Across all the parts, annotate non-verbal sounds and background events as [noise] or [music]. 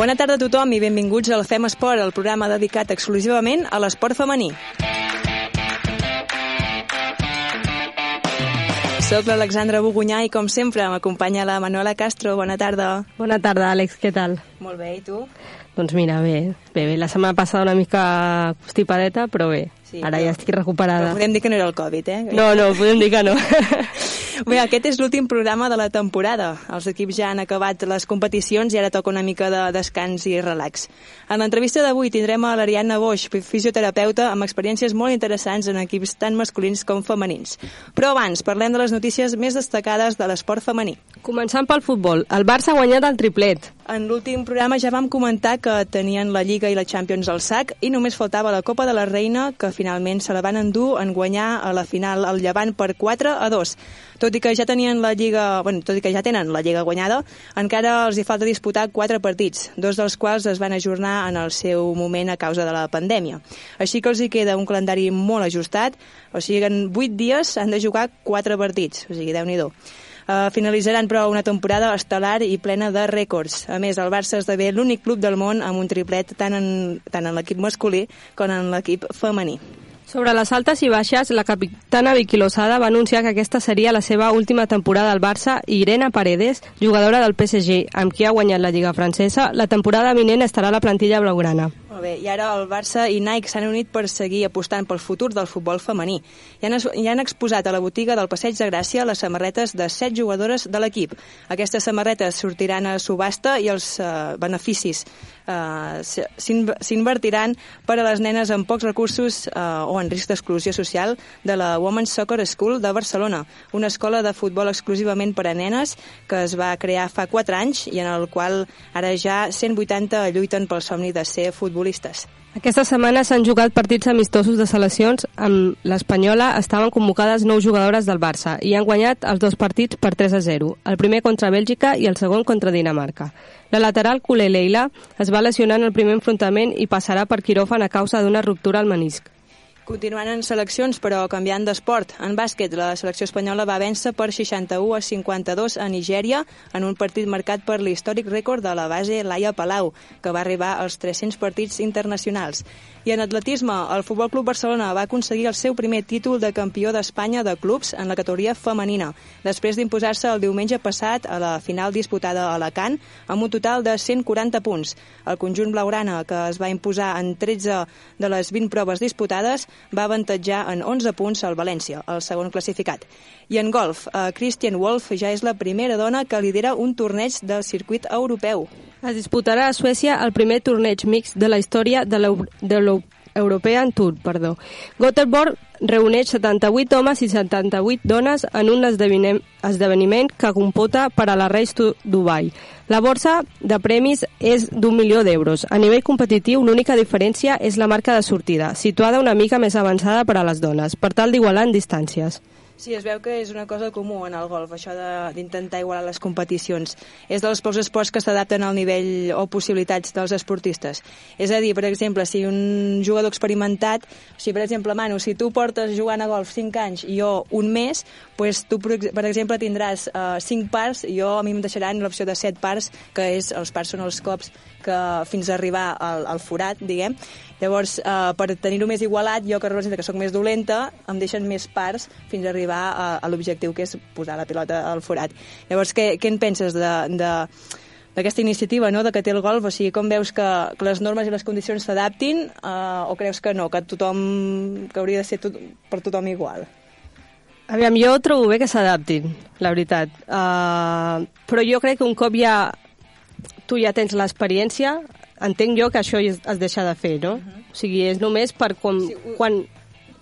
Bona tarda a tothom i benvinguts al Fem Esport, el programa dedicat exclusivament a l'esport femení. Soc l'Alexandra Bogunyà i, com sempre, m'acompanya la Manuela Castro. Bona tarda. Bona tarda, Àlex, què tal? Molt bé, i tu? Doncs mira, bé, bé, bé. La setmana passada una mica constipadeta, però bé, Sí, ara ja estic recuperada. Podem dir que no era el Covid, eh? No, no, podem dir que no. [laughs] Bé, aquest és l'últim programa de la temporada. Els equips ja han acabat les competicions i ara toca una mica de descans i relax. En l'entrevista d'avui tindrem a l'Ariadna Boix, fisioterapeuta amb experiències molt interessants en equips tant masculins com femenins. Però abans, parlem de les notícies més destacades de l'esport femení. Començant pel futbol, el Barça ha guanyat el triplet. En l'últim programa ja vam comentar que tenien la Lliga i la Champions al sac i només faltava la Copa de la Reina, que finalment se la van endur en guanyar a la final el Llevant per 4 a 2. Tot i que ja tenien la Lliga, bueno, tot i que ja tenen la Lliga guanyada, encara els hi falta disputar quatre partits, dos dels quals es van ajornar en el seu moment a causa de la pandèmia. Així que els hi queda un calendari molt ajustat, o sigui que en 8 dies han de jugar quatre partits, o sigui, déu-n'hi-do. Uh, finalitzaran, però, una temporada estel·lar i plena de rècords. A més, el Barça esdevé l'únic club del món amb un triplet tant en, tant en l'equip masculí com en l'equip femení. Sobre les altes i baixes, la capitana Vicky Lozada va anunciar que aquesta seria la seva última temporada al Barça i Irene Paredes, jugadora del PSG, amb qui ha guanyat la Lliga Francesa, la temporada vinent estarà a la plantilla blaugrana. Molt bé, i ara el Barça i Nike s'han unit per seguir apostant pel futur del futbol femení. I han, i han exposat a la botiga del Passeig de Gràcia les samarretes de set jugadores de l'equip. Aquestes samarretes sortiran a subhasta i els eh, beneficis eh, s'in- s'invertiran per a les nenes amb pocs recursos eh, o en risc d'exclusió social de la Women's Soccer School de Barcelona, una escola de futbol exclusivament per a nenes que es va crear fa 4 anys i en el qual ara ja 180 lluiten pel somni de ser futbolistes. Aquesta setmana s'han jugat partits amistosos de seleccions. Amb l'Espanyola estaven convocades nou jugadores del Barça i han guanyat els dos partits per 3 a 0. El primer contra Bèlgica i el segon contra Dinamarca. La lateral Kule Leila es va lesionar en el primer enfrontament i passarà per quiròfan a causa d'una ruptura al menisc. Continuant en seleccions, però canviant d'esport. En bàsquet, la selecció espanyola va vèncer per 61 a 52 a Nigèria en un partit marcat per l'històric rècord de la base Laia Palau, que va arribar als 300 partits internacionals. I en atletisme, el Futbol Club Barcelona va aconseguir el seu primer títol de campió d'Espanya de clubs en la categoria femenina, després d'imposar-se el diumenge passat a la final disputada a Alacant amb un total de 140 punts. El conjunt blaugrana, que es va imposar en 13 de les 20 proves disputades, va avantatjar en 11 punts al València, el segon classificat. I en golf, eh, Christian Wolf ja és la primera dona que lidera un torneig del circuit europeu. Es disputarà a Suècia el primer torneig mix de la història de l'Eu- de l'European Tour. Perdó. Göteborg reuneix 78 homes i 78 dones en un esdeveniment, que computa per a la to Dubai. La borsa de premis és d'un milió d'euros. A nivell competitiu, l'única diferència és la marca de sortida, situada una mica més avançada per a les dones, per tal d'igualar en distàncies. Sí, es veu que és una cosa comú en el golf, això d'intentar igualar les competicions. És dels pocs esports que s'adapten al nivell o possibilitats dels esportistes. És a dir, per exemple, si un jugador experimentat, si per exemple, Manu, si tu portes jugant a golf 5 anys i jo un mes, pues tu, per ex- per exemple, tindràs uh, 5 parts i jo a mi em deixaran l'opció de 7 parts, que és, els parts són els cops que fins a arribar al, al forat, diguem. Llavors, eh, per tenir-ho més igualat, jo que representa que sóc més dolenta, em deixen més parts fins a arribar a, a l'objectiu, que és posar la pilota al forat. Llavors, què, què en penses de, de, d'aquesta iniciativa no? de que té el golf? O sigui, com veus que, que les normes i les condicions s'adaptin eh, o creus que no, que tothom que hauria de ser tot, per tothom igual? Aviam, jo trobo bé que s'adaptin, la veritat. Uh, però jo crec que un cop ja tu ja tens l'experiència, entenc jo que això es, es deixa de fer, no? O sigui, és només per com, Sí, quan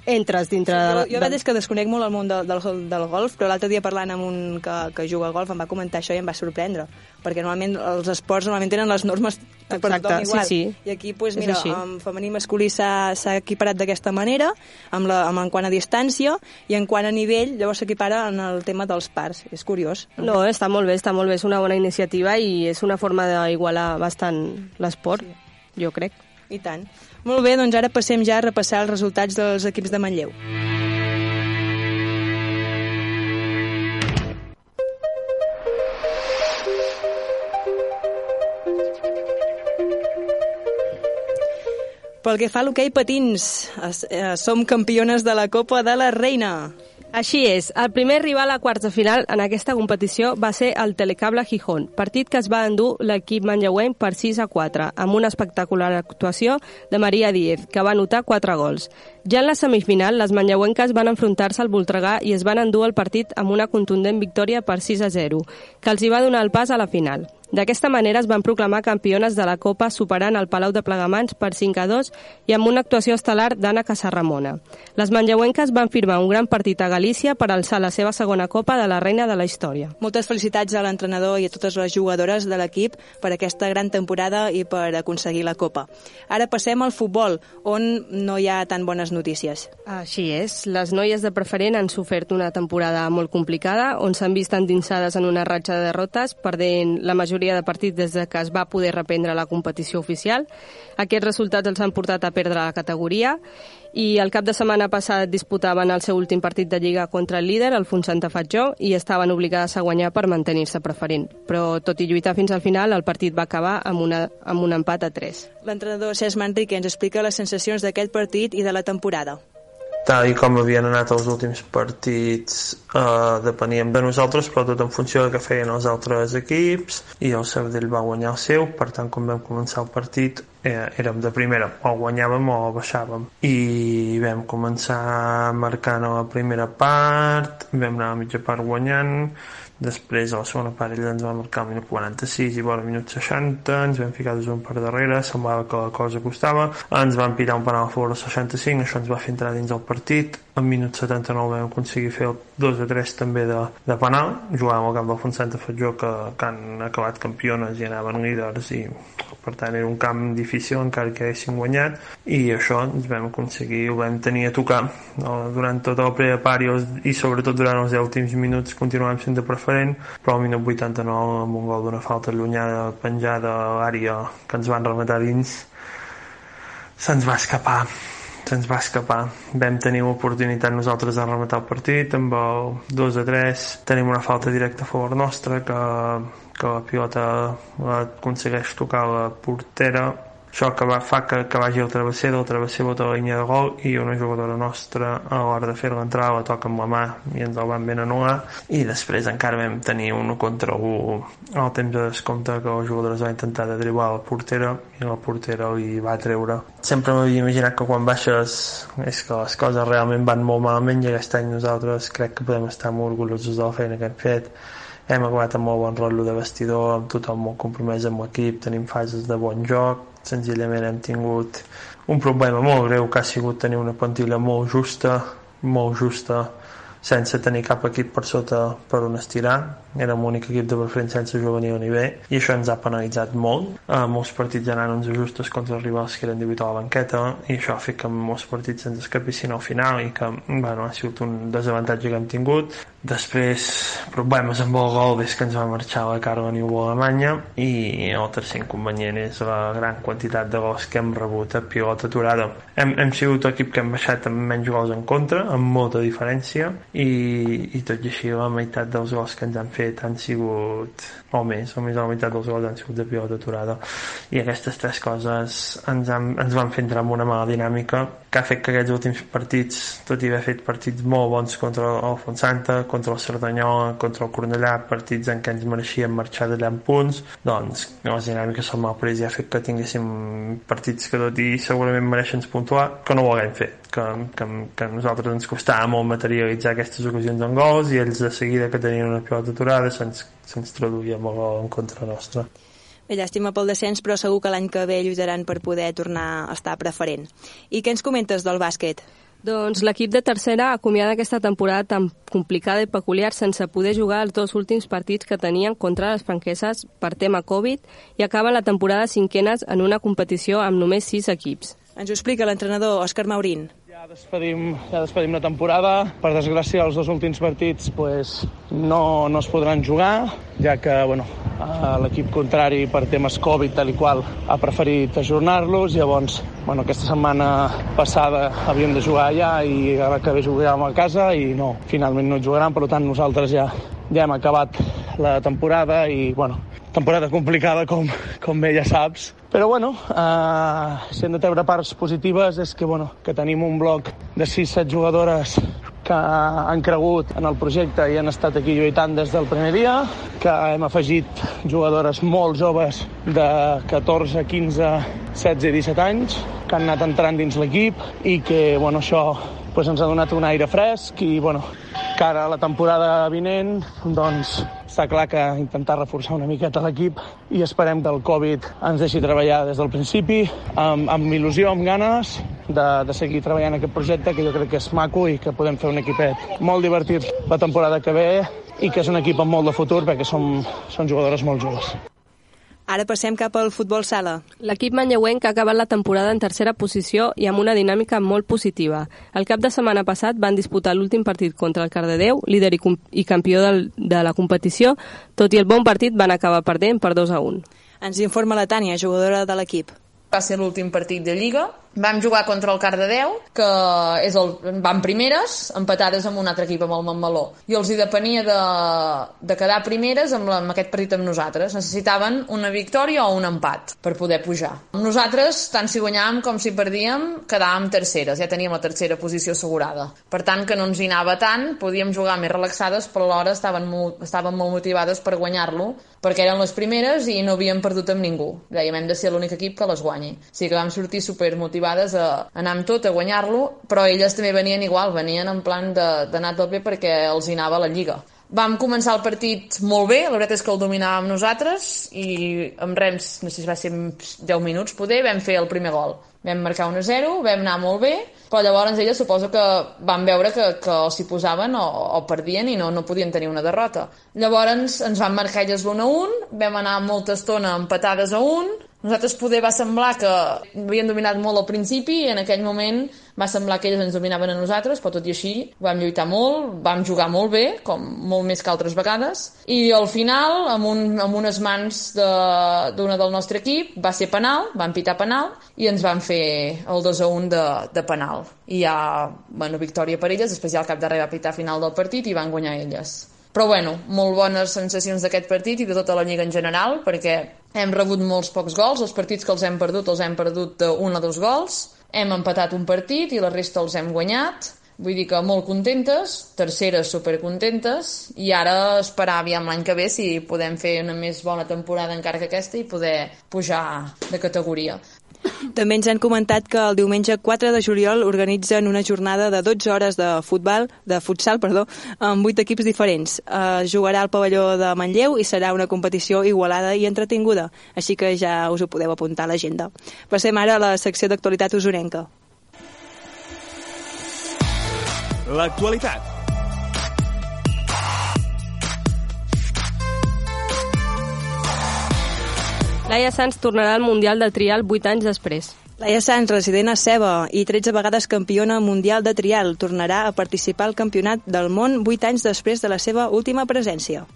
entres dintre Jo, de... jo la veritat és que desconec molt el món del, del, del golf, però l'altre dia parlant amb un que, que juga a golf em va comentar això i em va sorprendre, perquè normalment els esports normalment tenen les normes per Exacte, tothom igual. sí, sí. I aquí, pues, És mira, en femení i masculí s'ha equiparat d'aquesta manera, amb, la, amb en quant a distància, i en quant a nivell, llavors s'equipara en el tema dels pars. És curiós. No, està molt bé, està molt bé, és una bona iniciativa i és una forma d'igualar bastant l'esport, sí. jo crec. I tant. Molt bé, doncs ara passem ja a repassar els resultats dels equips de Manlleu. Pel que fa a l'hoquei patins, eh, som campiones de la Copa de la Reina. Així és, el primer rival a quarts de final en aquesta competició va ser el Telecable Gijón, partit que es va endur l'equip manlleuenc per 6 a 4, amb una espectacular actuació de Maria Díez, que va anotar 4 gols. Ja en la semifinal, les manlleuenques van enfrontar-se al Voltregà i es van endur el partit amb una contundent victòria per 6 a 0, que els hi va donar el pas a la final. D'aquesta manera es van proclamar campiones de la Copa superant el Palau de Plegamans per 5 a 2 i amb una actuació estel·lar d'Anna Casarramona. Les manlleuenques van firmar un gran partit a Galícia per alçar la seva segona Copa de la Reina de la Història. Moltes felicitats a l'entrenador i a totes les jugadores de l'equip per aquesta gran temporada i per aconseguir la Copa. Ara passem al futbol, on no hi ha tan bones notícies. Així és. Les noies de preferent han sofert una temporada molt complicada, on s'han vist endinsades en una ratxa de derrotes, perdent la majoria majoria de partits des de que es va poder reprendre la competició oficial. Aquests resultats els han portat a perdre la categoria i el cap de setmana passat disputaven el seu últim partit de Lliga contra el líder, el Santa Fatjó, i estaven obligades a guanyar per mantenir-se preferent. Però, tot i lluitar fins al final, el partit va acabar amb, una, amb un empat a 3. L'entrenador Cesc Manrique ens explica les sensacions d'aquest partit i de la temporada tal i com havien anat els últims partits eh, depeníem de nosaltres però tot en funció del que feien els altres equips i el Sabadell va guanyar el seu per tant quan vam començar el partit eh, érem de primera, o guanyàvem o baixàvem. I vam començar marcant a la primera part vam anar a mitja part guanyant Després, a la segona part, ell ens va marcar al minut 46 i vora minut 60, ens vam ficar des un per darrere, semblava que la cosa costava, ens van pirar un penal a favor al 65, això ens va fer entrar dins el partit, en minut 79 vam aconseguir fer el 2 a 3 també de, de penal, jugàvem al camp del Fontsanta Fatjó que, que han acabat campiones i anaven líders i per tant era un camp difícil encara que haguéssim guanyat. I això ens vam aconseguir, ho vam tenir a tocar. No? durant tota la primera part i, els, i sobretot durant els 10 últims minuts continuàvem sent de diferent, però al minut 89 amb un gol d'una falta allunyada penjada a l'àrea que ens van rematar dins se'ns va escapar se'ns va escapar. Vam tenir l'oportunitat nosaltres de rematar el partit amb el 2 a 3. Tenim una falta directa a favor nostra que, que la pilota aconsegueix tocar la portera això que va, fa que, que vagi al travesser, del travesser bota la línia de gol i una jugadora nostra a l'hora de fer-la entrar la toca amb la mà i ens el van ben anul·lar. I després encara vam tenir un contra 1 al temps de descompte que la jugadora va intentar de driblar la portera i la portera li va treure. Sempre m'havia imaginat que quan baixes és que les coses realment van molt malament i aquest any nosaltres crec que podem estar molt orgullosos de la feina que hem fet hem acabat amb molt bon rotllo de vestidor, amb tothom molt compromès amb l'equip, tenim fases de bon joc, senzillament hem tingut un problema molt greu que ha sigut tenir una plantilla molt justa, molt justa, sense tenir cap equip per sota per on estirar. Érem l'únic equip de preferent sense juvenil ni bé i això ens ha penalitzat molt. Uh, molts partits anant uns ajustes contra els rivals que eren degut a la banqueta i això ha fet que molts partits ens escapissin al final i que bueno, ha sigut un desavantatge que hem tingut després problemes amb el gol des que ens va marxar la Carla Niu Alemanya i el tercer inconvenient és la gran quantitat de gols que hem rebut a pilota aturada. Hem, hem sigut l'equip que hem baixat amb menys gols en contra amb molta diferència i, i tot i així la meitat dels gols que ens han fet han sigut o més, o més de la meitat dels gols han sigut de pilota aturada i aquestes tres coses ens, han, ens van fer entrar en una mala dinàmica que ha fet que aquests últims partits tot i haver fet partits molt bons contra el Fontsanta, contra el Cerdanyola contra el Cornellà, partits en què ens mereixíem marxar d'allà en punts doncs les dinàmiques són mal pres i ha fet que tinguéssim partits que tot i segurament mereixen puntuar que no ho haguem fet que, que, que a nosaltres ens costava molt materialitzar aquestes ocasions en gols i ells de seguida que tenien una pilota aturada se'ns se traduïa amb el gol en contra nostra. Bé, llàstima pel descens, però segur que l'any que ve lluitaran per poder tornar a estar preferent. I què ens comentes del bàsquet? Doncs l'equip de tercera acomiada aquesta temporada tan complicada i peculiar sense poder jugar els dos últims partits que tenien contra les franqueses per tema Covid i acaba la temporada cinquenes en una competició amb només sis equips. Ens ho explica l'entrenador Òscar Maurín. Despedim, ja despedim la temporada. Per desgràcia, els dos últims partits pues, no, no es podran jugar, ja que bueno, l'equip contrari, per temes Covid, tal i qual, ha preferit ajornar-los. Llavors, bueno, aquesta setmana passada havíem de jugar allà i ara que ve jugàvem a casa i no, finalment no jugaran, per tant nosaltres ja, ja hem acabat la temporada i bueno, temporada complicada, com, com bé ja saps. Però, bueno, eh, si hem de treure parts positives és que, bueno, que tenim un bloc de 6-7 jugadores que han cregut en el projecte i han estat aquí lluitant des del primer dia, que hem afegit jugadores molt joves de 14, 15, 16 i 17 anys, que han anat entrant dins l'equip i que bueno, això pues, ens ha donat un aire fresc i bueno, cara a la temporada vinent doncs està clar que intentar reforçar una miqueta l'equip i esperem que el Covid ens deixi treballar des del principi amb, amb il·lusió, amb ganes de, de seguir treballant aquest projecte que jo crec que és maco i que podem fer un equipet molt divertit la temporada que ve i que és un equip amb molt de futur perquè som, són jugadores molt joves. Ara passem cap al futbol sala. L'equip manlleuenc ha acabat la temporada en tercera posició i amb una dinàmica molt positiva. El cap de setmana passat van disputar l'últim partit contra el Cardedeu, líder i, i campió del, de la competició, tot i el bon partit van acabar perdent per 2 a 1. Ens informa la Tània, jugadora de l'equip. Va ser l'últim partit de Lliga Vam jugar contra el Cardedeu, que és el, van primeres, empatades amb un altre equip, amb el Montmeló. I els hi depenia de, de quedar primeres amb, la, amb aquest partit amb nosaltres. Necessitaven una victòria o un empat per poder pujar. Nosaltres, tant si guanyàvem com si perdíem, quedàvem terceres. Ja teníem la tercera posició assegurada. Per tant, que no ens hi anava tant, podíem jugar més relaxades, però alhora estaven molt, estaven molt motivades per guanyar-lo, perquè eren les primeres i no havíem perdut amb ningú. Dèiem, hem de ser l'únic equip que les guanyi. O sigui que vam sortir supermotivats motivades a anar amb tot, a guanyar-lo, però elles també venien igual, venien en plan d'anar a tope perquè els hi anava la lliga. Vam començar el partit molt bé, la veritat és que el dominàvem nosaltres i amb rems, no sé si va ser 10 minuts poder, vam fer el primer gol. Vam marcar 1-0, vam anar molt bé, però llavors elles suposo que van veure que, que o s'hi posaven o, o perdien i no, no podien tenir una derrota. Llavors ens van marcar elles l'1-1, vam anar molta estona empatades a 1, nosaltres poder va semblar que havien dominat molt al principi i en aquell moment va semblar que ells ens dominaven a nosaltres, però tot i així vam lluitar molt, vam jugar molt bé, com molt més que altres vegades, i al final, amb, un, amb unes mans d'una de, del nostre equip, va ser penal, van pitar penal, i ens van fer el 2 a 1 de, de penal. I ja, bueno, victòria per elles, després ja al cap darrere va pitar final del partit i van guanyar elles. Però bueno, molt bones sensacions d'aquest partit i de tota la Lliga en general, perquè hem rebut molts pocs gols, els partits que els hem perdut els hem perdut d'un o dos gols, hem empatat un partit i la resta els hem guanyat, vull dir que molt contentes, terceres supercontentes, i ara esperar aviam l'any que ve si podem fer una més bona temporada encara que aquesta i poder pujar de categoria. També ens han comentat que el diumenge 4 de juliol organitzen una jornada de 12 hores de futbol, de futsal, perdó, amb 8 equips diferents. Uh, jugarà al pavelló de Manlleu i serà una competició igualada i entretinguda, així que ja us ho podeu apuntar a l'agenda. Passem ara a la secció d'actualitat usorenca. L'actualitat Laia Sanz tornarà al Mundial de Trial 8 anys després. Laia Sanz, resident a Ceba i 13 vegades campiona mundial de trial, tornarà a participar al Campionat del món 8 anys després de la seva última presència.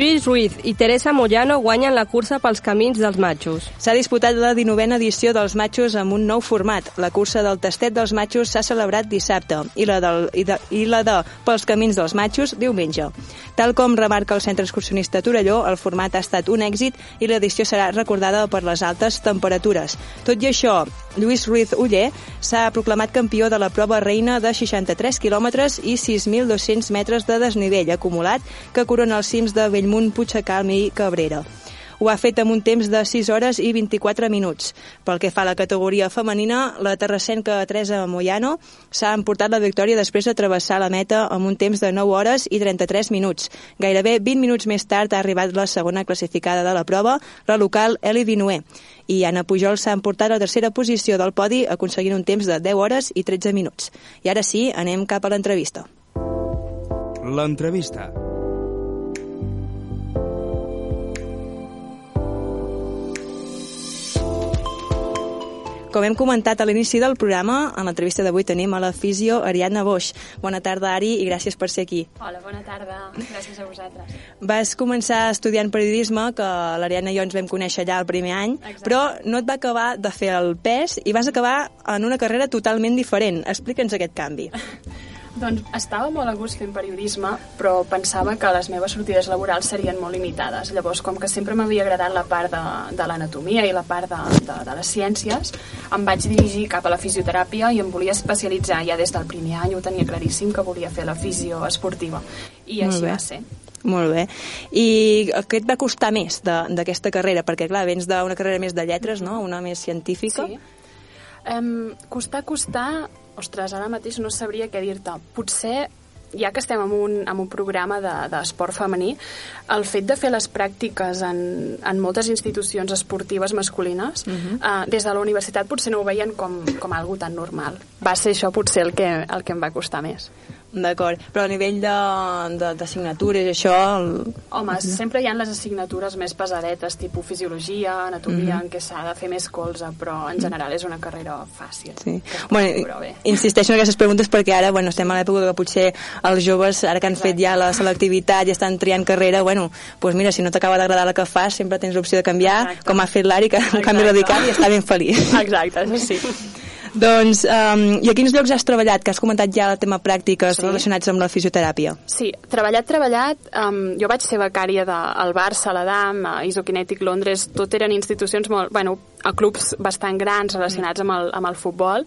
Lluís Ruiz i Teresa Moyano guanyen la cursa pels camins dels matxos. S'ha disputat la 19a edició dels matxos amb un nou format. La cursa del tastet dels matxos s'ha celebrat dissabte i la, del, i, de, i la de pels camins dels matxos diumenge. Tal com remarca el centre excursionista Torelló, el format ha estat un èxit i l'edició serà recordada per les altes temperatures. Tot i això, Lluís Ruiz Uller s'ha proclamat campió de la prova reina de 63 quilòmetres i 6.200 metres de desnivell acumulat que corona els cims de Bellmunt Bellmunt, Puigcalm i Cabrera. Ho ha fet amb un temps de 6 hores i 24 minuts. Pel que fa a la categoria femenina, la terrassenca Teresa Moyano s'ha emportat la victòria després de travessar la meta amb un temps de 9 hores i 33 minuts. Gairebé 20 minuts més tard ha arribat la segona classificada de la prova, la local Eli Vinué. I Anna Pujol s'ha emportat la tercera posició del podi aconseguint un temps de 10 hores i 13 minuts. I ara sí, anem cap a l'entrevista. L'entrevista. Com hem comentat a l'inici del programa, en l'entrevista d'avui tenim a la fisio Ariadna Boix. Bona tarda, Ari, i gràcies per ser aquí. Hola, bona tarda. Gràcies a vosaltres. Vas començar estudiant periodisme, que l'Ariadna i jo ens vam conèixer allà el primer any, Exacte. però no et va acabar de fer el pes i vas acabar en una carrera totalment diferent. Explica'ns aquest canvi. [laughs] Doncs estava molt a gust fent periodisme, però pensava que les meves sortides laborals serien molt limitades. Llavors, com que sempre m'havia agradat la part de, de l'anatomia i la part de, de, de les ciències, em vaig dirigir cap a la fisioteràpia i em volia especialitzar. Ja des del primer any ho tenia claríssim que volia fer la fisio esportiva. I Molt així bé. va ser. Molt bé. I què et va costar més de- d'aquesta carrera? Perquè, clar, vens d'una carrera més de lletres, no? Una més científica. Sí. Um, costar, costar... Ostres, ara mateix no sabria què dir-te. Potser ja que estem en un, en un programa de- d'esport femení, el fet de fer les pràctiques en, en moltes institucions esportives masculines, uh -huh. uh, des de la universitat potser no ho veien com, com algo tan normal. Va ser això potser el que, el que em va costar més. D'acord. Però a nivell de- de- d'assignatures i això... El... Home, sempre hi ha les assignatures més pesadetes, tipus fisiologia, anatomia, Mhm. en què s'ha de fer més colze, però en general és una carrera fàcil. Sí. Bueno, bé. insisteixo en aquestes preguntes perquè ara bueno, estem a l'època que potser els joves, ara que han fet ja la selectivitat i estan triant carrera, bueno, doncs mira, si no t'acaba d'agradar la que fas, sempre tens l'opció de canviar, Exacte. com ha fet l'Ari, que un canvi Exacte. radical i està ben feliç. Exacte, sí. [laughs] doncs, um, i a quins llocs has treballat? Que has comentat ja el tema pràctiques Sí. relacionats amb la fisioteràpia. Sí, treballat, treballat, um, jo vaig ser becària de, al Barça, l'Adam, a Isokinètic Londres, tot eren institucions molt, bueno, a clubs bastant grans relacionats amb el, amb el futbol,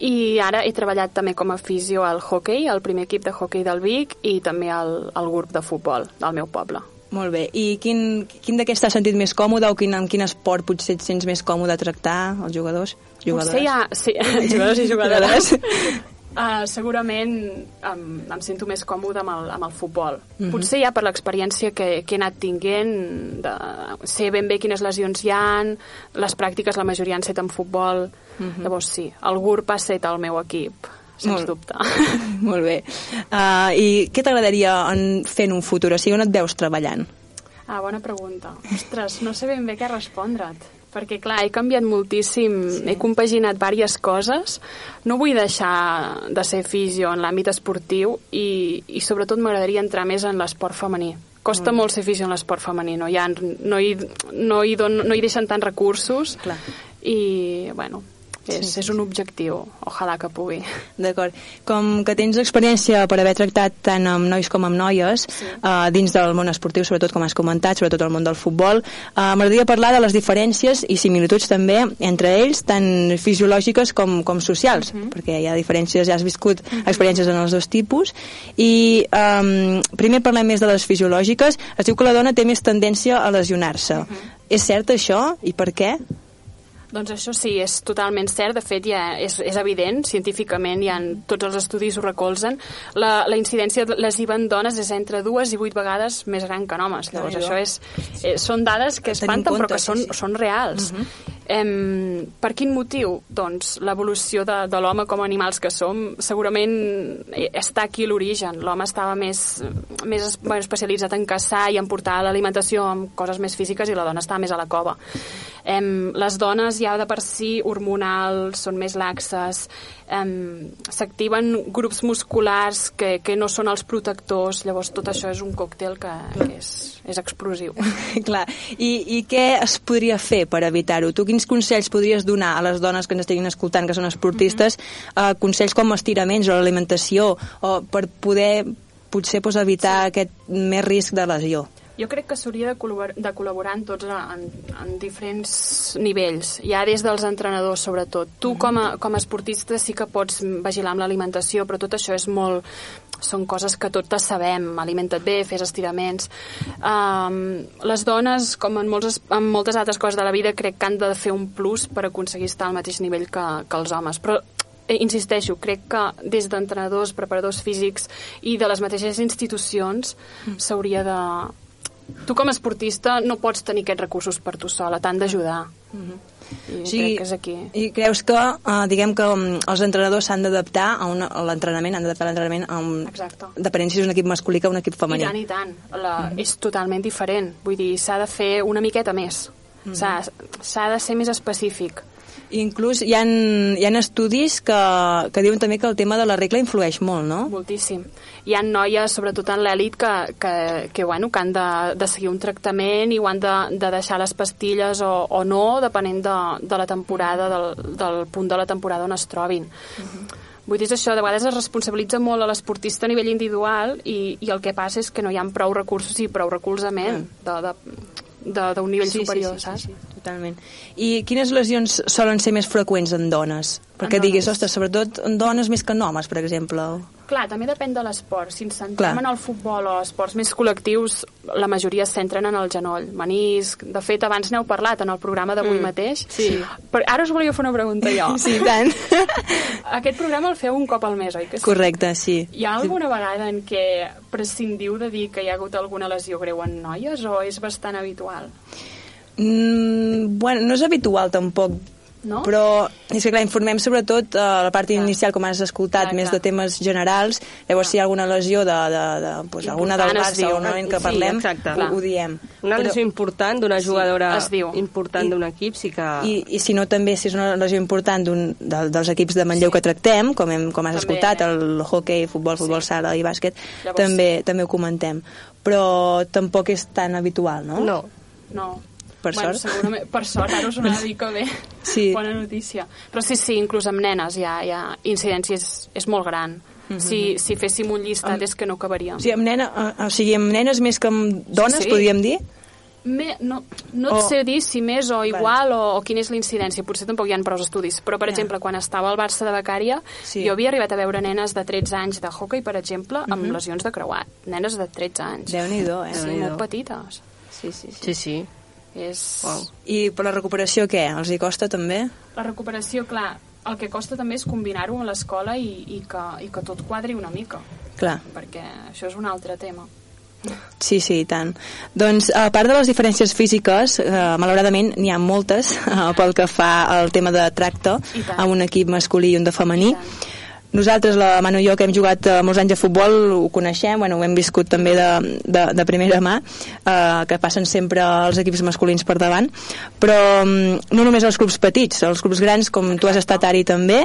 i ara he treballat també com a fisio al hockey, al primer equip de hockey del Vic, i també al, al grup de futbol del meu poble. Molt bé. I quin, quin d'aquests t'has sentit més còmode o quin, amb quin esport potser et sents més còmode a tractar, els jugadors? Jugadores? Potser hi ha... Sí, [laughs] jugadors i jugadores. Uh, segurament em, em sento més còmode amb el, amb el futbol. Mm -hmm. Potser ja per l'experiència que, que he anat tinguent, de ser ben bé quines lesions hi han, les pràctiques la majoria han set en futbol, mm -hmm. llavors sí, el GURB ha set el meu equip, sens Molt. dubte. [laughs] Molt bé. Uh, I què t'agradaria en fer en un futur? O sigui, on et veus treballant? Ah, bona pregunta. Ostres, no sé ben bé què respondre't. Perquè, clar, he canviat moltíssim, sí. he compaginat diverses coses. No vull deixar de ser fisio en l'àmbit esportiu i, i sobretot m'agradaria entrar més en l'esport femení. Costa molt ser fisio en l'esport femení, no hi, ha, no, hi, no, hi don, no hi deixen tants recursos Clar. i, bueno, és, sí, és un objectiu. Ojalà que pugui. D'acord. Com que tens experiència per haver tractat tant amb nois com amb noies sí. uh, dins del món esportiu, sobretot com has comentat, sobretot el món del futbol, uh, m'agradaria parlar de les diferències i similituds també entre ells, tant fisiològiques com, com socials, uh -huh. perquè hi ha diferències, ja has viscut uh -huh. experiències en els dos tipus, i um, primer parlem més de les fisiològiques. Es diu que la dona té més tendència a lesionar-se. Uh -huh. És cert això? I per què? Doncs això sí, és totalment cert. De fet, ja és, és evident, científicament, ja en tots els estudis ho recolzen. La, la incidència lesiva en dones és entre dues i vuit vegades més gran que en homes. Llavors, això és, eh, són dades que espanten, compte, però que sí, són, sí. són reals. Uh -huh. Em, per quin motiu? Doncs l'evolució de, de l'home com a animals que som segurament eh, està aquí l'origen. L'home estava més, més bueno, especialitzat en caçar i en portar l'alimentació amb coses més físiques i la dona estava més a la cova. Em, les dones ja de per si hormonals, són més laxes, s'activen grups musculars que, que no són els protectors, llavors tot això és un còctel que, que és, és explosiu. [laughs] Clar. I, I què es podria fer per evitar-ho? Tu quins consells podries donar a les dones que ens estiguin escoltant, que són esportistes, uh, consells com estiraments o l'alimentació, o per poder potser pues, evitar sí. aquest més risc de lesió? Jo crec que s'hauria de, col·laborar, de col·laborar en tots en, en diferents nivells, ja des dels entrenadors sobretot. Tu com a, com a esportista sí que pots vigilar amb l'alimentació, però tot això és molt són coses que totes sabem, alimenta't bé, fes estiraments. Um, les dones, com en, molts, en moltes altres coses de la vida, crec que han de fer un plus per aconseguir estar al mateix nivell que, que els homes. Però eh, insisteixo, crec que des d'entrenadors, preparadors físics i de les mateixes institucions s'hauria de... Tu com a esportista no pots tenir aquests recursos per tu sola, t'han d'ajudar. I Sí, crec que és aquí. I creus que, uh, diguem que um, els entrenadors s'han d'adaptar a, una- a l'entrenament, han d'adaptar l'entrenament a un... Exacte. Depenent si és un equip masculí que un equip I femení. tant, i tant. La, És totalment diferent. Vull dir, s'ha de fer una miqueta més. S'ha S'ha de ser més específic. Inclús hi ha, hi ha estudis que, que diuen també que el tema de la regla influeix molt, no? Moltíssim. Hi ha noies, sobretot en l'èlit, que, que, que, bueno, que han de, de seguir un tractament i ho han de, de deixar les pastilles o, o no, depenent de, de la temporada, del, del punt de la temporada on es trobin. Vull dir, això, de vegades es responsabilitza molt a l'esportista a nivell individual i, i el que passa és que no hi ha prou recursos i prou recolzament de, de, de- d'un nivell superior, sí, saps? Sí, sí, totalment. I quines lesions solen ser més freqüents en dones? Perquè En diguis, dones. ostres, sobretot en dones més que en homes, per exemple. Clar, també depèn de l'esport. Si ens Clar. centrem en el futbol o esports més col·lectius, la majoria es centren en el genoll, menisc... De fet, abans n'heu parlat en el programa d'avui mm. mateix. Sí. Però ara us volia fer una pregunta jo. [laughs] Sí, tant. [laughs] Aquest programa el feu un cop al mes, oi que sí? Correcte, sí. Hi ha alguna vegada en què prescindiu de dir que hi ha hagut alguna lesió greu en noies o és bastant habitual? Mm, bueno, no és habitual tampoc, No? però és que clar, informem sobretot a la part Clar. inicial, com has escoltat, Clar, més clar. de temes generals, llavors si hi ha alguna lesió de, de, de pues, alguna del Barça o un moment que sí, parlem, exacte. ho, ho diem. Una Però- lesió important d'una jugadora es diu. important d'un equip sí que... I, I si no, també, si és una lesió important d'un, de, dels equips de Manlleu que tractem, com, hem, com has També. escoltat, el hockey, futbol, futbol sala i bàsquet, Llavors- també, també ho comentem. Però tampoc és tan habitual, no? No. No. Per bueno, sort. Segurament, per sort, ara us [laughs] ho anava a dir que bé. Sí. Bona notícia. Però sí, sí, inclús amb nenes hi ha, hi ha incidència, és, és molt gran. si, si féssim un llistat Amb- és que no acabaríem. O sigui, amb, nena, eh, o sigui, amb nenes més que amb dones, Sí. podríem dir? Me, no, no et O- sé dir si més o igual o, o quina és la incidència, potser tampoc hi ha prou estudis, però per Ja. exemple, quan estava al Barça de becària, Sí. jo havia arribat a veure nenes de 13 anys de hockey, per exemple, amb lesions de creuat. Nenes de 13 anys. Déu-n'hi-do, eh? Sí, molt petites. Sí, sí, sí. Sí, sí. És... Uau. I per la recuperació què? Els hi costa també? La recuperació, clar, el que costa també és combinar-ho amb l'escola i, i, que, i que tot quadri una mica, Clar. perquè això és un altre tema. Sí, sí, i tant. Doncs, a part de les diferències físiques, eh, malauradament n'hi ha moltes [laughs] eh, pel que fa al tema de tracte amb un equip masculí i un de femení. I tant. Nosaltres, la Manu i jo, que hem jugat eh, molts anys a futbol, ho coneixem, bueno, ho hem viscut també de, de, de primera mà, eh, que passen sempre els equips masculins per davant, però mm, no només els clubs petits, els clubs grans, com tu has estat Ari també,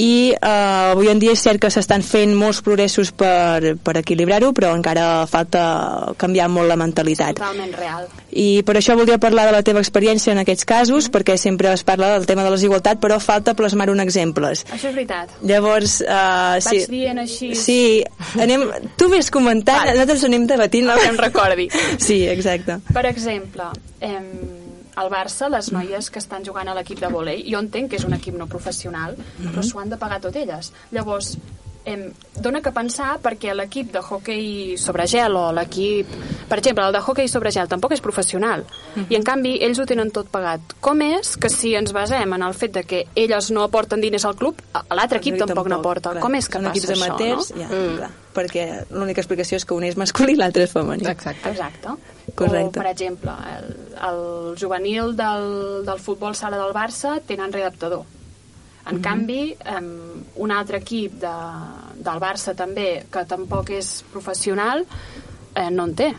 i eh, avui en dia és cert que s'estan fent molts progressos per, per equilibrar-ho, però encara falta canviar molt la mentalitat. Totalment real. I per això voldria parlar de la teva experiència en aquests casos, perquè sempre es parla del tema de la desigualtat, però falta plasmar-ho en exemples. Això és veritat. Llavors, uh, sí. Vaig dient així. Sí, anem, tu vés comentant, Vale. nosaltres anem debatint. El que em recordi. Sí, exacte. Per exemple, em, al Barça, les noies que estan jugant a l'equip de volei, jo entenc que és un equip no professional, però s'ho han de pagar tot elles. Llavors, em, dona que pensar perquè l'equip de hockey sobre gel o l'equip... Per exemple, el de hockey sobre gel tampoc és professional. I en canvi, ells ho tenen tot pagat. Com és que si ens basem en el fet de que elles no aporten diners al club, l'altre equip tampoc, no aporta. clar. Com és que Són passa equips això, amateurs, no? ja, clar, perquè l'única explicació és que un és masculí i l'altre és femení. Exacte. Exacte. Correcte. O, per exemple, el, el juvenil del, del futbol sala del Barça tenen readaptador. En Mhm. canvi, um, un altre equip de, del Barça també, que tampoc és professional, eh, no en té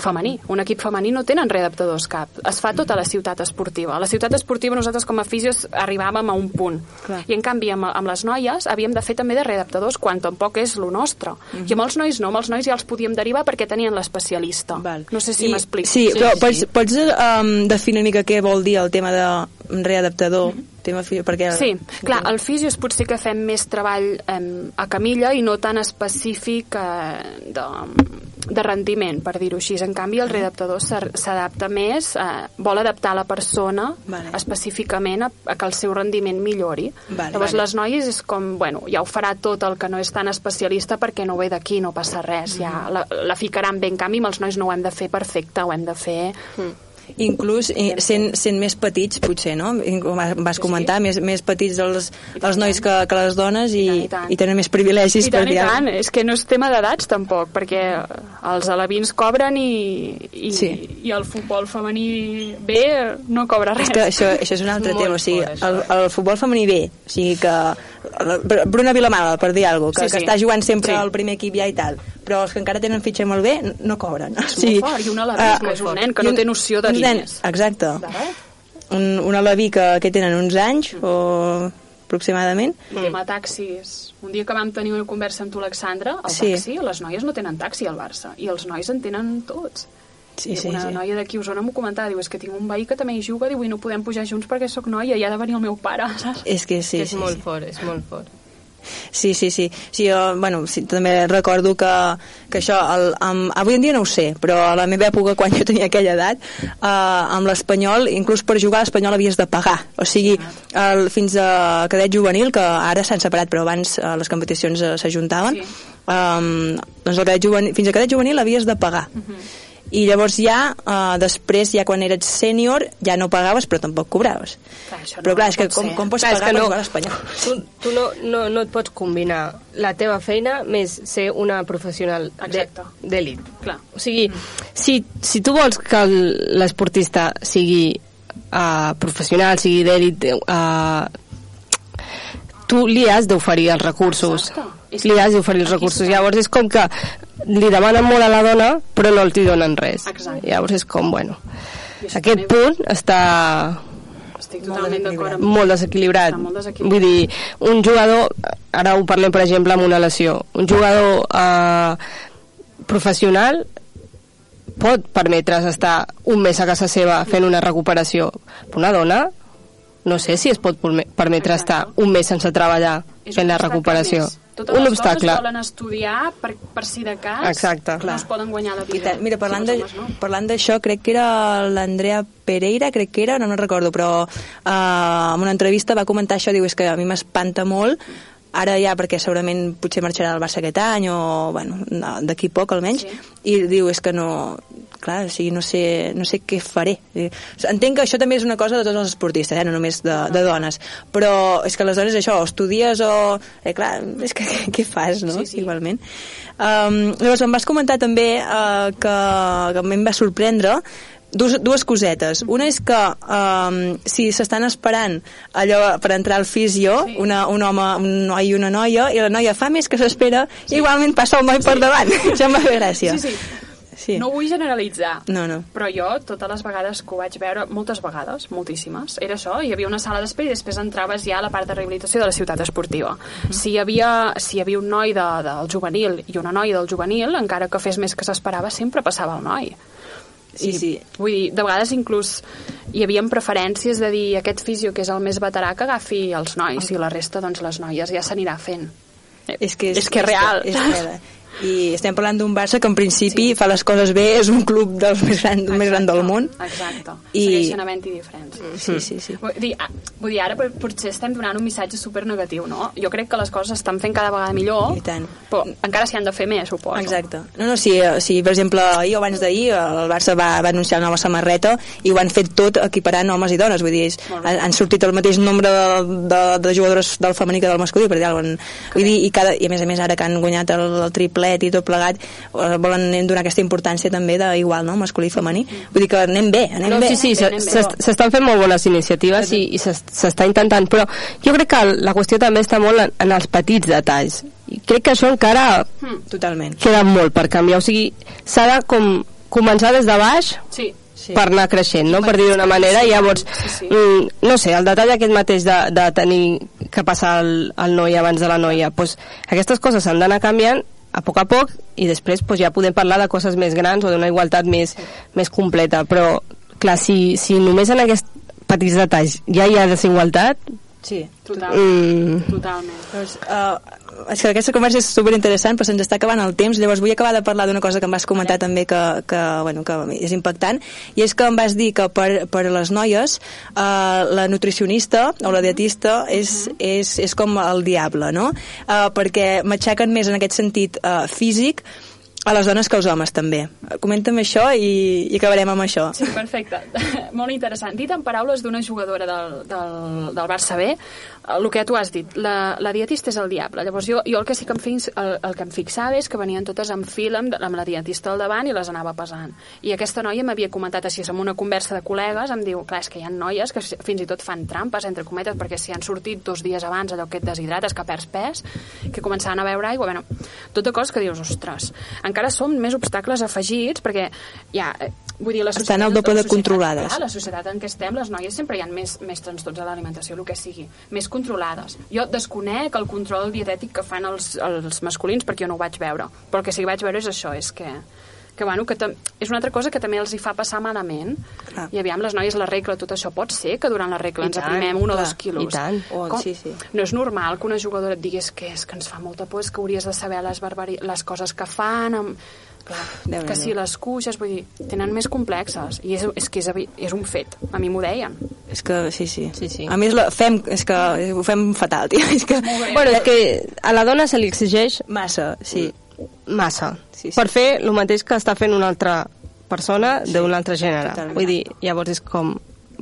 femení. Un equip femení no tenen readaptadors cap. Es fa tota la ciutat esportiva. A la ciutat esportiva nosaltres com a fisios arribàvem a un punt. Clar. I en canvi amb, amb les noies havíem de fer també de readaptadors quan tampoc és lo nostre. Mhm. I amb els nois no, amb els nois ja els podíem derivar perquè tenien l'especialista. No sé si m'explico. Sí, Sí, però sí, pots, pots um, definir una mica què vol dir el tema de readaptador? tema fi... perquè... Mhm. Sí, clar, al fisio és potser que fem més treball eh, a camilla i no tan específic eh, de, de rendiment, per dir-ho així. En canvi, el readaptador s'ar- s'adapta més, eh, vol adaptar la persona Vale. específicament a, a que el seu rendiment millori. Vale, Llavors, vale. les noies és com, bueno, ja ho farà tot el que no és tan especialista perquè no ve d'aquí, no passa res, ja Mhm. la, la ficaran bé. En canvi, amb els nois no ho hem de fer perfecte, ho hem de fer... Inclús eh, sent, sent més petits, potser, no? Com vas comentar, més, més petits els, els nois que, que les dones i, I tant, i i tenen més privilegis. I tant, per i tant. És que no és tema d'edats, tampoc, perquè els alevins cobren i, i, Sí. i el futbol femení B no cobra res. És que això, això és un altre [laughs] Molt tema, o sigui, fort, el, el futbol femení bé, o sigui que Bruna Vilamala, per dir alguna cosa, que, Sí, sí. que està jugant sempre Sí. al primer equip ja i tal, però els que encara tenen fitxa molt bé no cobren. És molt fort, i un aleví que és un nen que no un- té noció de un nen-. Exacte. Un, un aleví que, que tenen uns anys o aproximadament. El tema taxis. Un dia que vam tenir una conversa amb tu, Alexandra, el Sí. taxi, les noies no tenen taxi al Barça, i els nois en tenen tots. Sí, sí, una sí. noia d'aquí a Osona m'ho comentava, diu, és que tinc un veí que també hi juga, diu, i no podem pujar junts perquè sóc noia, i ha de venir el meu pare, [laughs] saps? És que sí, que és sí, molt sí. fort, és molt fort. Sí, sí, sí. sí jo, bueno, sí, també recordo que, que això, el, amb, avui en dia no ho sé, però a la meva època, [laughs] quan jo tenia aquella edat, eh, amb l'Espanyol, inclús per jugar a l'Espanyol havies de pagar. O sigui, el, fins a cadet juvenil, que ara s'han separat, però abans eh, les competicions eh, s'ajuntaven, sí. um, doncs el cadet juvenil, fins a cadet juvenil havies de pagar. Uh -huh i llavors ja, uh, després, ja quan eres sènior, ja no pagaves, però tampoc cobraves. Clar, això però no clar, és que com, ser. com pots Clar, pagar per no. jugar a l'Espanyol? Tu, tu no, no, no et pots combinar la teva feina més ser una professional de- d'elit. Clar. O sigui, si, si tu vols que el- l'esportista sigui uh, professional, sigui d'elit, uh, tu li has d'oferir els recursos. Exacte. Li que has d'oferir els recursos. Llavors és com que li demanen molt a la dona, però no els hi donen res. Exacte. Llavors és com, bueno, aquest també- punt està Estic totalment d'acord amb molt desequilibrat. Molt desequilibrat. Vull dir, un jugador, ara ho parlem per exemple amb una lesió, un jugador eh, professional pot permetre's estar un mes a casa seva fent una recuperació. Però una dona, no sé si es pot perme- permetre Exacte. estar un mes sense treballar És fent la recuperació. més. Totes un les obstacle. dones volen estudiar per, per si de cas Exacte. no es poden guanyar la vida. Mira, parlant homes no. parlant d'això, crec que era l'Andrea Pereira, crec que era, no me'n recordo, però uh, en una entrevista va comentar això, diu, és que a mi m'espanta molt, ara ja perquè segurament potser marxarà del Barça aquest any o bueno, no, d'aquí poc almenys Sí. i diu és que no clar, o sigui, no sé, no sé què faré Eh, entenc que això també és una cosa de tots els esportistes eh? no només de, de dones però és que les dones això, o estudies o eh, clar, és que què, [laughs] què fas no? Sí, sí. igualment um, llavors em vas comentar també uh, que, que em va sorprendre dues, dues cosetes. Una és que um, si s'estan esperant allò per entrar al fisio, Sí. una, un home, un noi i una noia, i la noia fa més que s'espera, sí. igualment passa el noi per davant. [laughs] Això em va fer gràcia. Sí, sí. sí. No vull generalitzar, No, no. però jo, totes les vegades que ho vaig veure, moltes vegades, moltíssimes, era això, hi havia una sala d'espera i després entraves ja a la part de rehabilitació de la ciutat esportiva. Si hi havia, si hi havia un noi de, del juvenil i una noia del juvenil, encara que fes més que s'esperava, sempre passava el noi. Sí, sí. Vull dir, de vegades inclús hi havia preferències de dir aquest fisio que és el més veterà que agafi els nois i la resta, doncs, les noies ja s'anirà fent. És que és, és que és real. És, és, i estem parlant d'un Barça que en principi sí. fa les coses bé, és un club dels més gran, més gran del món. Exacte. I-. Segueixen havent-hi diferències. Sí, sí, sí. Vull dir, ah, vull dir, ara potser estem donant un missatge super negatiu, no? Jo crec que les coses s'estan fent cada vegada millor, I tant. però encara s'hi han de fer més, suposo. Exacte. No, no, si, si per exemple, ahir o abans d'ahir el Barça va, va anunciar la nova samarreta i ho han fet tot equiparant homes i dones, vull dir, han, han sortit el mateix nombre de, de, de jugadores del femení que del masculí, per dir alguna cosa. Vull dir, i, cada, i a més a més ara que han guanyat el, el triplet i tot plegat, eh, volen donar aquesta importància també d'igual, no?, masculí i femení. Vull dir que anem bé, anem No, bé. sí, sí, s'estan fent molt bones iniciatives i, i s'es- s'està intentant, però jo crec que la qüestió també està molt en, en els petits detalls. I crec que això encara Totalment. queda molt per canviar, o sigui, s'ha de com començar des de baix Sí, Sí. per anar creixent, no? per dir d'una manera, i llavors, Sí, sí. mm, no sé, el detall aquest mateix de, de tenir que passar el, el noi abans de la noia, pues, aquestes coses s'han d'anar canviant a poc a poc i després pues, ja podem parlar de coses més grans o d'una igualtat més, més completa, però clar, si, si només en aquests petits detalls ja hi ha desigualtat, Sí. total, mm, totalment. Doncs, uh, és que aquesta conversa és superinteressant, però se'ns està acabant el temps, llavors vull acabar de parlar d'una cosa que em vas comentar també que, que, bueno, que és impactant, i és que em vas dir que per, per a les noies uh, la nutricionista o la dietista és, és, és com el diable, no? Uh, perquè m'aixequen més en aquest sentit uh, físic a les dones que als homes també. Comenta'm això i, i acabarem amb això. Sí, perfecte. [laughs] Molt interessant. Dit en paraules d'una jugadora del, del, del Barça B, el que tu has dit, la, la dietista és el diable. Llavors jo, jo el que sí que em, fix, el, el que em fixava és que venien totes en fil amb, amb la dietista al davant i les anava pesant. I aquesta noia m'havia comentat així, en una conversa de col·legues, em diu, clar, és que hi ha noies que fins i tot fan trampes, entre cometes, perquè si han sortit dos dies abans allò que et deshidrates, que perds pes, que començaven a beure aigua, bueno, tota cosa que dius, ostres, encara som més obstacles afegits, perquè ja, eh, vull dir, la Estan societat... al doble la de controlades. Clar, la societat en què estem, les noies sempre hi ha més, més trastorns de l'alimentació, el que sigui, més controlades. Jo desconec el control dietètic que fan els, els masculins perquè jo no ho vaig veure, però el que sí que vaig veure és això, és que que, bueno, que és una altra cosa que també els hi fa passar malament. Clar. I aviam, les noies, la regla, tot això pot ser que durant la regla I ens tant, aprimem un o clar, dos quilos. i tant. Oh, Com? sí, sí. No és normal que una jugadora et digués que és que ens fa molta por, és que hauries de saber les, barbari... les coses que fan, amb... Clar, Déu-n'hi-do. que si les cuixes, vull dir, tenen més complexes. I és, és que és, és un fet. A mi m'ho deien. És que, sí, sí. Sí, sí. A més, la, fem, és que ho fem fatal, tio. [laughs] És que... Bueno, és que a la dona se li exigeix Massa, sí. Massa Sí, sí. per fer el mateix que està fent una altra persona d'un altre gènere. totalment. Vull dir, llavors és com,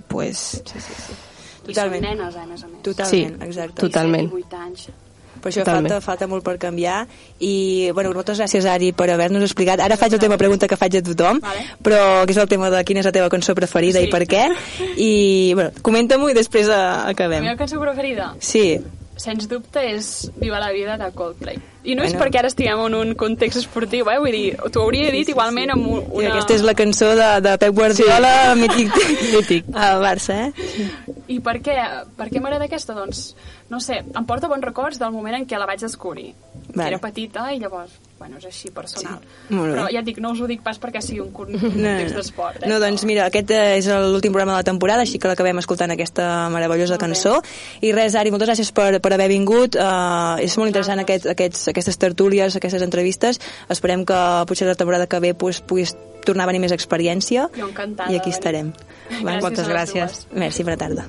pues, sí, sí, sí. I Totalment. són nenes, a més a més. Totalment, Sí, exacte. totalment. 18 anys. Per això Totalment. falta, falta molt per canviar i, bueno, moltes gràcies, Ari, per haver-nos explicat. Ara faig la teva pregunta que faig a tothom, Vale. però que és el tema de quina és la teva cançó preferida Sí. i per què. I, bueno, comenta-m'ho i després eh, La acabem. meva cançó preferida, Sí, sens dubte, és Viva la vida de Coldplay. I no és Bueno. perquè ara estiguem en un context esportiu, eh? Vull dir, t'ho hauria dit igualment amb un- I una... aquesta és la cançó de, de Pep Guardiola, sí. mític, [laughs] Mític. [laughs] al Barça, eh? I per què? Per què m'agrada aquesta? Doncs, no sé, em porta bons records del moment en què la vaig descobrir. Vale. Era petita i llavors, bueno, és així personal. Sí, bé. Però ja et dic, no us ho dic pas perquè sigui un con- No, context [laughs] no. d'esport. Eh? no, doncs mira, aquest eh, és l'últim programa de la temporada, així que l'acabem escoltant aquesta meravellosa Molt bé. cançó. I res, Ari, moltes gràcies per, per haver vingut. Uh, és molt interessant aquest, aquests, aquestes tertúlies, aquestes entrevistes. Esperem que potser la temporada que ve pues, puguis tornar a venir més experiència. Jo encantada I aquí estarem. Gràcies moltes a les gràcies. dues. Merci, bona tarda.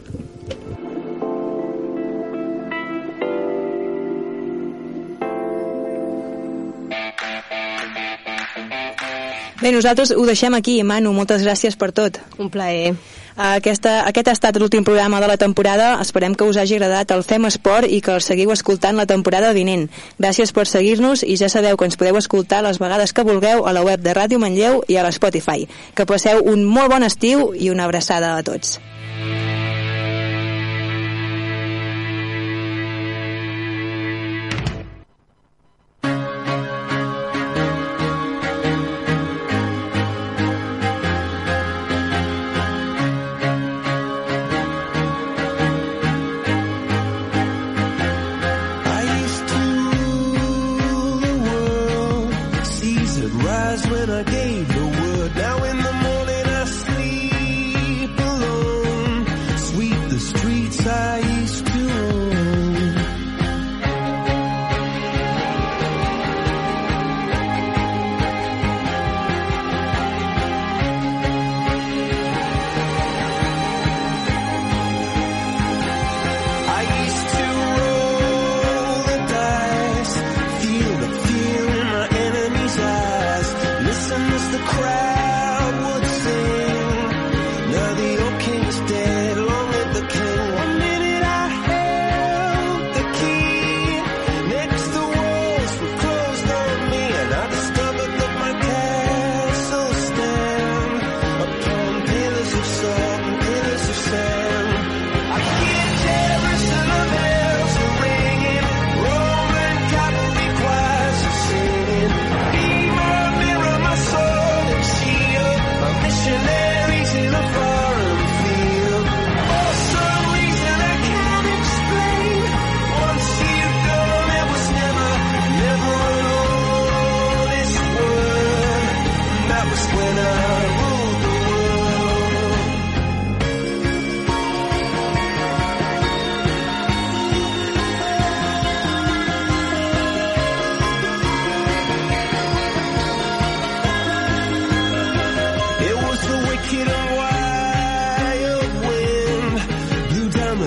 Bé, nosaltres ho deixem aquí, Manu. Moltes gràcies per tot. un plaer. Aquesta, aquest ha estat l'últim programa de la temporada. Esperem que us hagi agradat el Fem Esport i que el seguiu escoltant la temporada vinent. Gràcies per seguir-nos i ja sabeu que ens podeu escoltar les vegades que vulgueu a la web de Ràdio Manlleu i a l'Spotify. Que passeu un molt bon estiu i una abraçada a tots.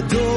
the door.